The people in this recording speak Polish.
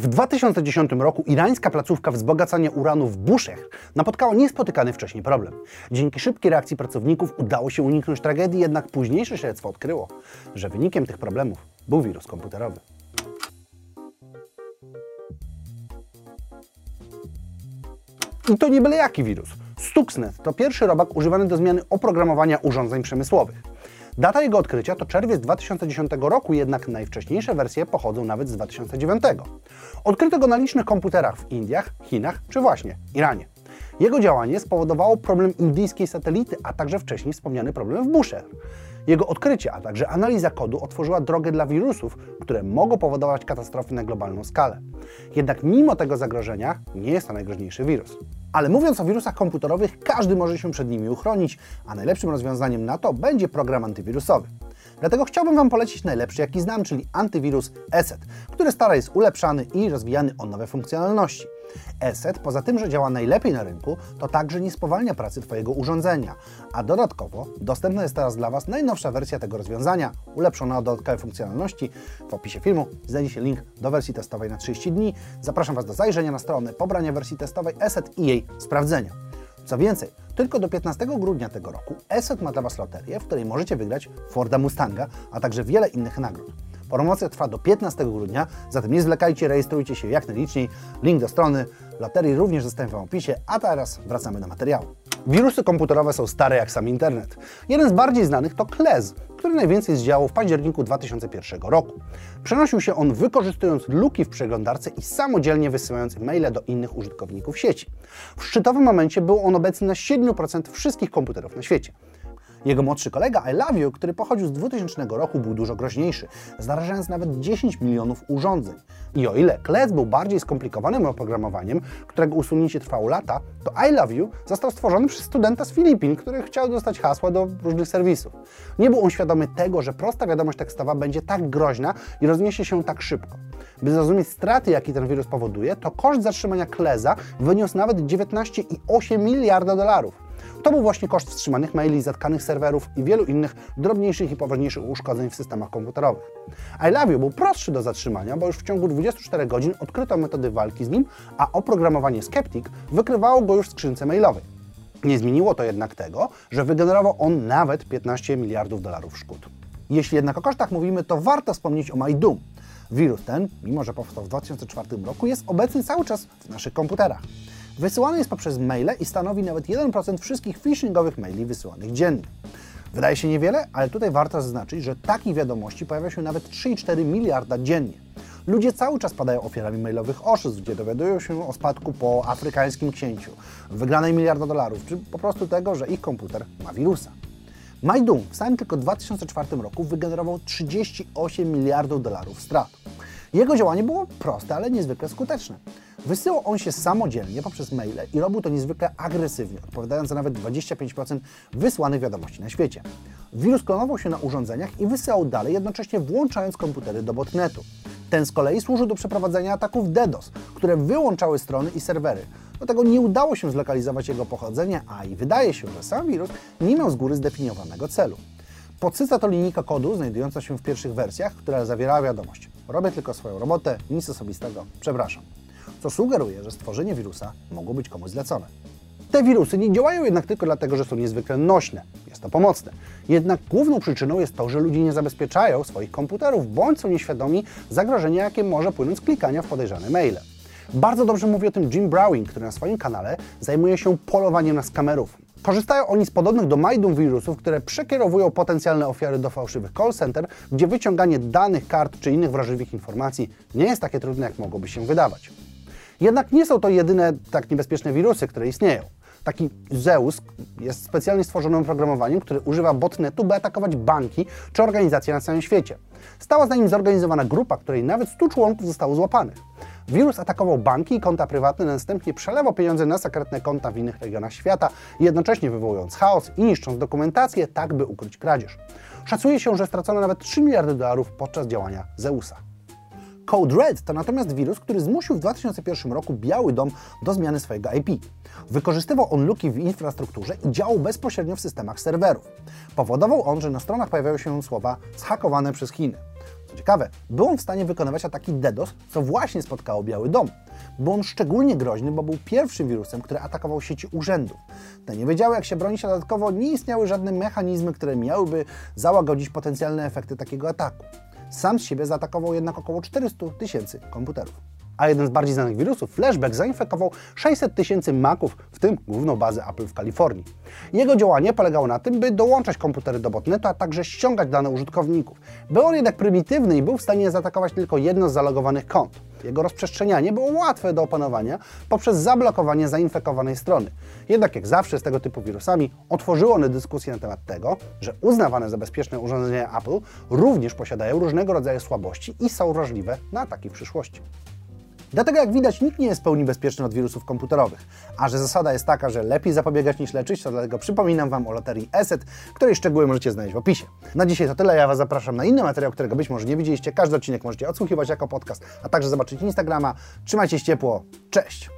W 2010 roku irańska placówka wzbogacania uranu w Bushehr napotkała niespotykany wcześniej problem. Dzięki szybkiej reakcji pracowników udało się uniknąć tragedii, jednak późniejsze śledztwo odkryło, że wynikiem tych problemów był wirus komputerowy. I to nie byle jaki wirus. Stuxnet to pierwszy robak używany do zmiany oprogramowania urządzeń przemysłowych. Data jego odkrycia to czerwiec 2010 roku, jednak najwcześniejsze wersje pochodzą nawet z 2009. Odkryto go na licznych komputerach w Indiach, Chinach czy właśnie Iranie. Jego działanie spowodowało problem indyjskiej satelity, a także wcześniej wspomniany problem w Bushehr. Jego odkrycie, a także analiza kodu otworzyła drogę dla wirusów, które mogą powodować katastrofy na globalną skalę. Jednak mimo tego zagrożenia nie jest to najgroźniejszy wirus. Ale mówiąc o wirusach komputerowych, każdy może się przed nimi uchronić, a najlepszym rozwiązaniem na to będzie program antywirusowy. Dlatego chciałbym Wam polecić najlepszy, jaki znam, czyli antywirus ESET, który stale jest ulepszany i rozwijany o nowe funkcjonalności. ESET, poza tym, że działa najlepiej na rynku, to także nie spowalnia pracy Twojego urządzenia, a dodatkowo dostępna jest teraz dla Was najnowsza wersja tego rozwiązania, ulepszona o dodatkowe funkcjonalności. W opisie filmu znajdzie się link do wersji testowej na 30 dni. Zapraszam Was do zajrzenia na stronę, pobrania wersji testowej ESET i jej sprawdzenia. Co więcej, tylko do 15 grudnia tego roku ESET ma dla Was loterię, w której możecie wygrać Forda Mustanga, a także wiele innych nagród. Promocja trwa do 15 grudnia, zatem nie zwlekajcie, rejestrujcie się jak najliczniej. Link do strony loterii również zostawiam w opisie, a teraz wracamy do materiału. Wirusy komputerowe są stare jak sam internet. Jeden z bardziej znanych to Klez, który najwięcej zdziałał w październiku 2001 roku. Przenosił się on wykorzystując luki w przeglądarce i samodzielnie wysyłając maile do innych użytkowników sieci. W szczytowym momencie był on obecny na 7% wszystkich komputerów na świecie. Jego młodszy kolega I Love You, który pochodził z 2000 roku, był dużo groźniejszy, zarażając nawet 10 milionów urządzeń. I o ile Klec był bardziej skomplikowanym oprogramowaniem, którego usunięcie trwało lata, to I Love You został stworzony przez studenta z Filipin, który chciał dostać hasła do różnych serwisów. Nie był on świadomy tego, że prosta wiadomość tekstowa będzie tak groźna i rozniesie się tak szybko. By zrozumieć straty, jakie ten wirus powoduje, to koszt zatrzymania Kleza wyniósł nawet 19,8 miliarda dolarów. To był właśnie koszt wstrzymanych maili, zatkanych serwerów i wielu innych drobniejszych i poważniejszych uszkodzeń w systemach komputerowych. I Love You był prostszy do zatrzymania, bo już w ciągu 24 godzin odkryto metody walki z nim, a oprogramowanie Skeptic wykrywało go już w skrzynce mailowej. Nie zmieniło to jednak tego, że wygenerował on nawet 15 miliardów dolarów szkód. Jeśli jednak o kosztach mówimy, to warto wspomnieć o MyDoom. Wirus ten, mimo że powstał w 2004 roku, jest obecny cały czas w naszych komputerach. Wysyłany jest poprzez maile i stanowi nawet 1% wszystkich phishingowych maili wysyłanych dziennie. Wydaje się niewiele, ale tutaj warto zaznaczyć, że takich wiadomości pojawia się nawet 3,4 miliarda dziennie. Ludzie cały czas padają ofiarami mailowych oszustw, gdzie dowiadują się o spadku po afrykańskim księciu, wygranej miliarda dolarów, czy po prostu tego, że ich komputer ma wirusa. MyDoom w samym tylko 2004 roku wygenerował 38 miliardów dolarów strat. Jego działanie było proste, ale niezwykle skuteczne. Wysyłał on się samodzielnie poprzez maile i robił to niezwykle agresywnie, odpowiadając za nawet 25% wysłanych wiadomości na świecie. Wirus klonował się na urządzeniach i wysyłał dalej, jednocześnie włączając komputery do botnetu. Ten z kolei służył do przeprowadzenia ataków DDoS, które wyłączały strony i serwery. Do tego nie udało się zlokalizować jego pochodzenia, a i wydaje się, że sam wirus nie miał z góry zdefiniowanego celu. Podsyca to linijka kodu znajdująca się w pierwszych wersjach, która zawiera wiadomość. Robię tylko swoją robotę, nic osobistego, przepraszam. Co sugeruje, że stworzenie wirusa mogło być komuś zlecone. Te wirusy nie działają jednak tylko dlatego, że są niezwykle nośne. Jest to pomocne. Jednak główną przyczyną jest to, że ludzie nie zabezpieczają swoich komputerów, bądź są nieświadomi zagrożenia, jakie może płynąć z klikania w podejrzane maile. Bardzo dobrze mówi o tym Jim Browning, który na swoim kanale zajmuje się polowaniem na skamerów. Korzystają oni z podobnych do Majdum wirusów, które przekierowują potencjalne ofiary do fałszywych call center, gdzie wyciąganie danych, kart czy innych wrażliwych informacji nie jest takie trudne, jak mogłoby się wydawać. Jednak nie są to jedyne tak niebezpieczne wirusy, które istnieją. Taki Zeus jest specjalnie stworzonym oprogramowaniem, które używa botnetu, by atakować banki czy organizacje na całym świecie. Stała za nim zorganizowana grupa, której nawet 100 członków zostało złapanych. Wirus atakował banki i konta prywatne, następnie przelewał pieniądze na sekretne konta w innych regionach świata, jednocześnie wywołując chaos i niszcząc dokumentację, tak by ukryć kradzież. Szacuje się, że stracono nawet 3 miliardy dolarów podczas działania Zeusa. Code Red to natomiast wirus, który zmusił w 2001 roku Biały Dom do zmiany swojego IP. Wykorzystywał on luki w infrastrukturze i działał bezpośrednio w systemach serwerów. Powodował on, że na stronach pojawiały się słowa zhakowane przez Chiny. Co ciekawe, był on w stanie wykonywać ataki DDoS, co właśnie spotkało Biały Dom. Był on szczególnie groźny, bo był pierwszym wirusem, który atakował sieci urzędów. Te nie wiedziały, jak się bronić, a dodatkowo nie istniały żadne mechanizmy, które miałyby załagodzić potencjalne efekty takiego ataku. Sam z siebie zaatakował jednak około 400 tysięcy komputerów. A jeden z bardziej znanych wirusów, Flashback, zainfekował 600 tysięcy Maców, w tym główną bazę Apple w Kalifornii. Jego działanie polegało na tym, by dołączać komputery do botnetu, a także ściągać dane użytkowników. Był on jednak prymitywny i był w stanie zaatakować tylko jedno z zalogowanych kont. Jego rozprzestrzenianie było łatwe do opanowania poprzez zablokowanie zainfekowanej strony. Jednak jak zawsze z tego typu wirusami otworzyło one dyskusję na temat tego, że uznawane za bezpieczne urządzenia Apple również posiadają różnego rodzaju słabości i są wrażliwe na ataki w przyszłości. Dlatego jak widać nikt nie jest w pełni bezpieczny od wirusów komputerowych. A że zasada jest taka, że lepiej zapobiegać niż leczyć, to dlatego przypominam Wam o loterii ESET, której szczegóły możecie znaleźć w opisie. Na dzisiaj to tyle, ja Was zapraszam na inny materiał, którego być może nie widzieliście. Każdy odcinek możecie odsłuchiwać jako podcast, a także zobaczyć Instagrama. Trzymajcie się ciepło, cześć!